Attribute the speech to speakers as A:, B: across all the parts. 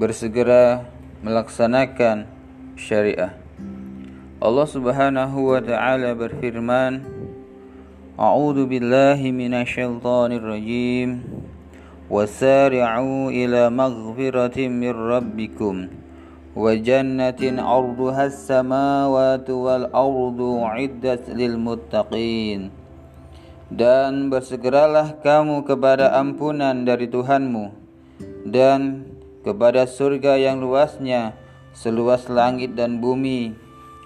A: bersegera melaksanakan syariah. Allah Subhanahu wa taala berfirman, A'udzu billahi minasyaitonir rajim. Min rabbikum wa jannatin 'arduha as-samawati wal ardu 'iddat lil muttaqin. Dan bersegeralah kamu kepada ampunan dari Tuhanmu dan kepada surga yang luasnya seluas langit dan bumi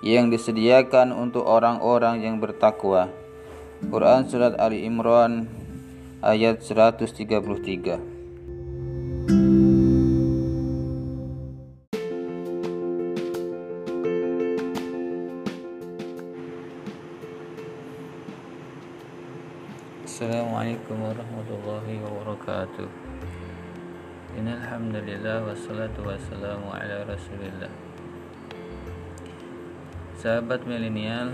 A: yang disediakan untuk orang-orang yang bertakwa. Quran Surat Ali Imran ayat 133 Assalamualaikum warahmatullahi wabarakatuh Innalhamdulillah wassalatu wassalamu ala rasulillah. Sahabat milenial,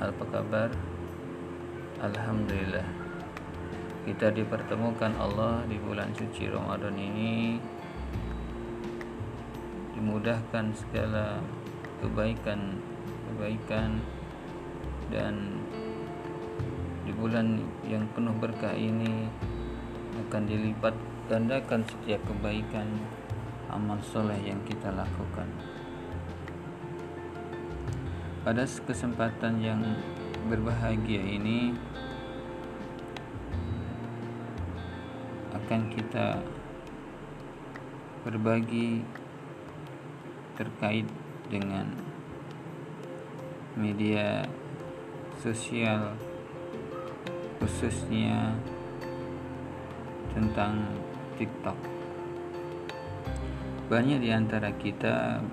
A: apa kabar? Alhamdulillah. Kita dipertemukan Allah di bulan suci Ramadan ini. Dimudahkan segala kebaikan kebaikan dan di bulan yang penuh berkah ini akan dilipat gandakan setiap kebaikan amal soleh yang kita lakukan. Pada kesempatan yang berbahagia ini akan kita berbagi terkait dengan media sosial khususnya tentang TikTok. Banyak di antara kita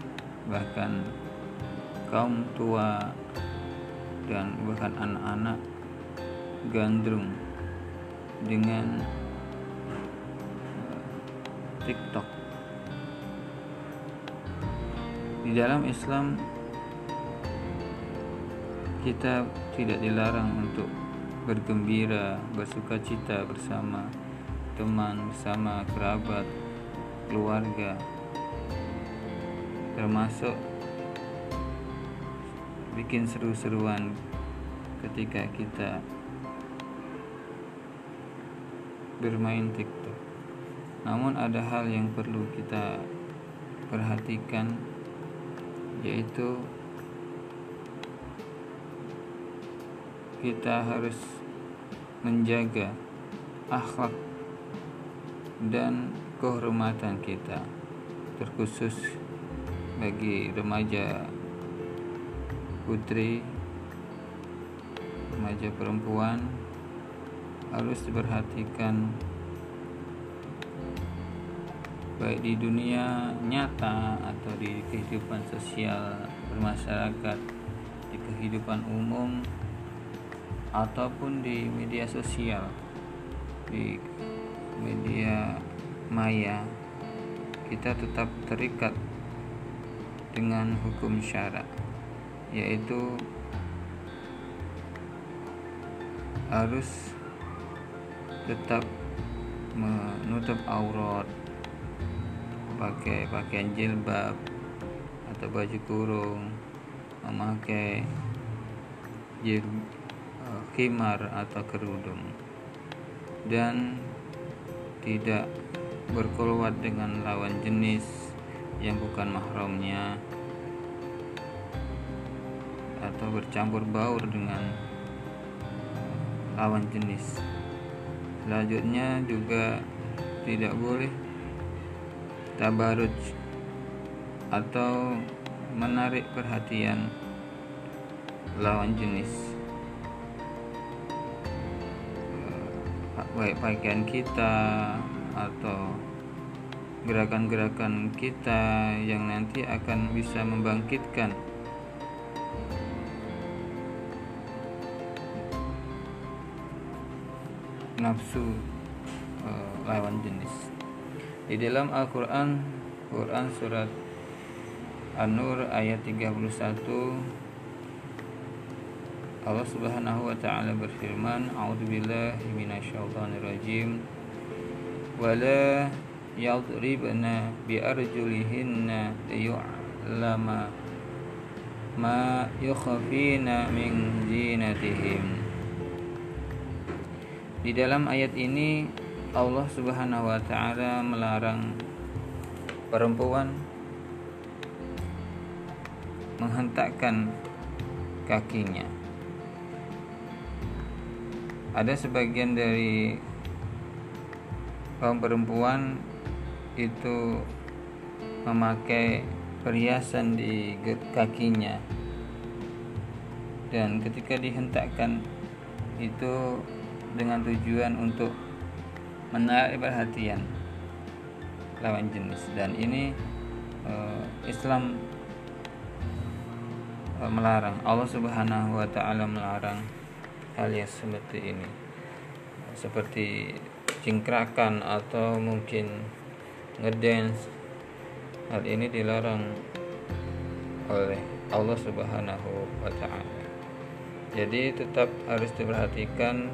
A: bahkan kaum tua dan bahkan anak-anak gandrung dengan TikTok. Di dalam Islam kita tidak dilarang untuk bergembira, bersuka cita bersama teman, bersama kerabat, keluarga, termasuk bikin seru-seruan ketika kita bermain TikTok. Namun ada hal yang perlu kita perhatikan yaitu kita harus menjaga akhlak dan kehormatan kita terkhusus bagi remaja putri remaja perempuan harus diperhatikan baik di dunia nyata atau di kehidupan sosial bermasyarakat di kehidupan umum ataupun di media sosial di media maya kita tetap terikat dengan hukum syarat yaitu harus tetap menutup aurat pakai pakaian jilbab atau baju kurung memakai jil uh, khimar atau kerudung. Dan tidak berkeluar dengan lawan jenis yang bukan mahramnya atau bercampur baur dengan lawan jenis. Selanjutnya juga tidak boleh tabaruj atau menarik perhatian lawan jenis baik pakaian kita atau gerakan-gerakan kita yang nanti akan bisa membangkitkan nafsu uh, lawan jenis. Di dalam Al-Quran Quran surat An-Nur ayat 31 Allah Subhanahu wa taala berfirman A'udzubillahi minasyaitonir rajim wala yadribna bi arjulihinna liya'lama ma yukhfina min zinatihim di dalam ayat ini Allah Subhanahu wa taala melarang perempuan menghentakkan kakinya. Ada sebagian dari kaum perempuan itu memakai perhiasan di kakinya. Dan ketika dihentakkan itu dengan tujuan untuk menarik perhatian lawan jenis. Dan ini uh, Islam uh, melarang. Allah Subhanahu wa taala melarang hal yang seperti ini. Seperti cingkrakan atau mungkin ngedance. Hal ini dilarang oleh Allah Subhanahu wa taala. Jadi tetap harus diperhatikan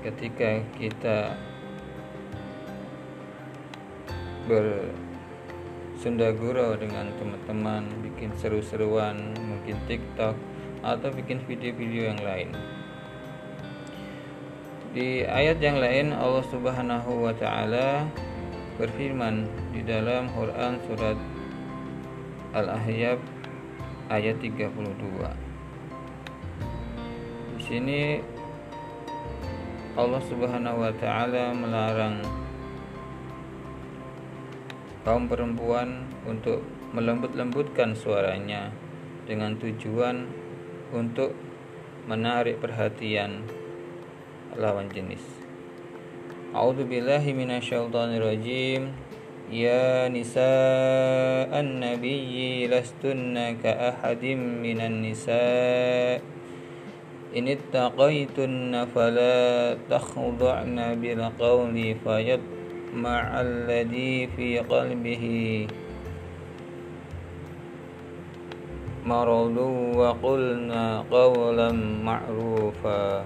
A: ketika kita bersunda gurau dengan teman-teman bikin seru-seruan mungkin TikTok atau bikin video-video yang lain di ayat yang lain Allah Subhanahu wa taala berfirman di dalam Quran surat Al-Ahzab ayat 32 di sini Allah Subhanahu wa taala melarang kaum perempuan untuk melembut-lembutkan suaranya dengan tujuan untuk menarik perhatian lawan jenis. A'udzu billahi minasyaitonir rajim. Nisa an-nabiyyi lastunna ka ahadin minan nisa' إن اتقيتن فلا تخضعن بالقول فيطمع الذي في قلبه مرض وقلنا قولا معروفا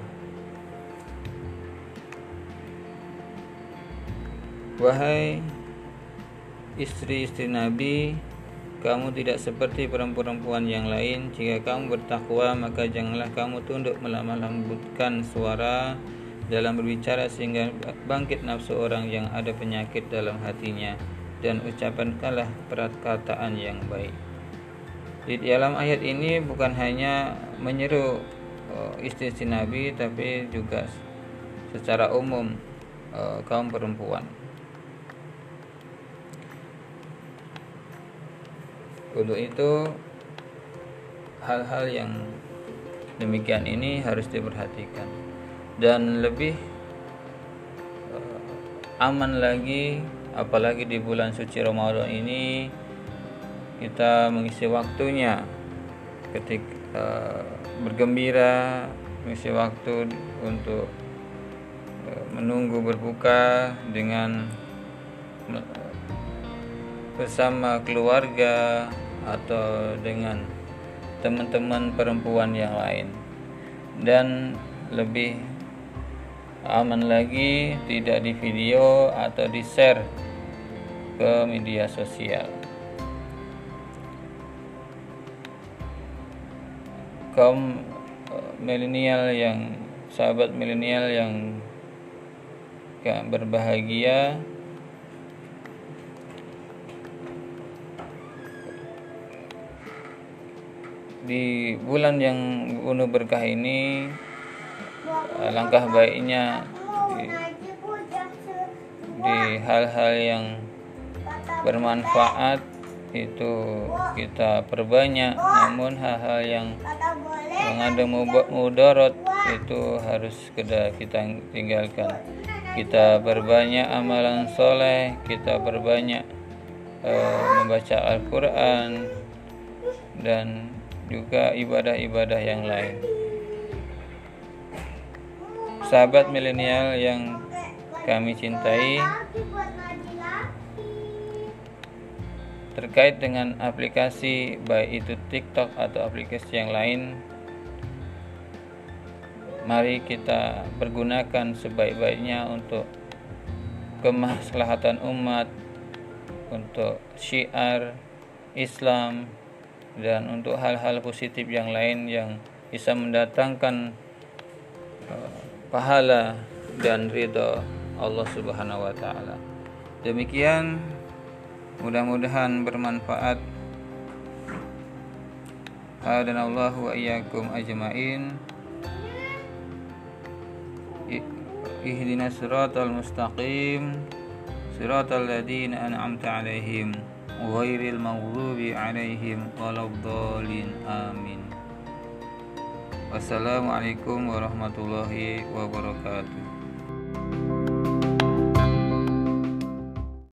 A: Wahai istri-istri Nabi kamu tidak seperti perempuan-perempuan yang lain. Jika kamu bertakwa, maka janganlah kamu tunduk melambutkan suara dalam berbicara sehingga bangkit nafsu orang yang ada penyakit dalam hatinya dan ucapkanlah perkataan yang baik. Di dalam ayat ini bukan hanya menyeru uh, istri-istri Nabi tapi juga secara umum uh, kaum perempuan. Untuk itu hal-hal yang demikian ini harus diperhatikan. Dan lebih uh, aman lagi apalagi di bulan suci Ramadan ini kita mengisi waktunya. Ketika uh, bergembira mengisi waktu untuk uh, menunggu berbuka dengan bersama keluarga atau dengan teman-teman perempuan yang lain. Dan lebih aman lagi tidak di video atau di share ke media sosial. Kaum eh, milenial yang sahabat milenial yang berbahagia di bulan yang penuh berkah ini langkah baiknya di, hal-hal yang bermanfaat itu kita perbanyak. Namun hal-hal yang mengandung mudarat itu harus kita kita tinggalkan. Kita perbanyak amalan soleh kita perbanyak uh, membaca Al-Quran dan juga ibadah-ibadah yang lain. Sahabat milenial yang kami cintai, terkait dengan aplikasi baik itu TikTok atau aplikasi yang lain, mari kita pergunakan sebaik-baiknya untuk kemaslahatan umat untuk syiar Islam dan untuk hal-hal positif yang lain yang bisa mendatangkan uh, pahala dan ridha Allah Subhanahu wa taala. Demikian mudah-mudahan bermanfaat. Dan Allah wa iyyakum ajmain. Ihdinas siratal mustaqim. Siratal ladzina an'amta 'alaihim ghairil maghdubi 'alaihim waladdallin. Amin. Wassalamualaikum warahmatullahi wabarakatuh.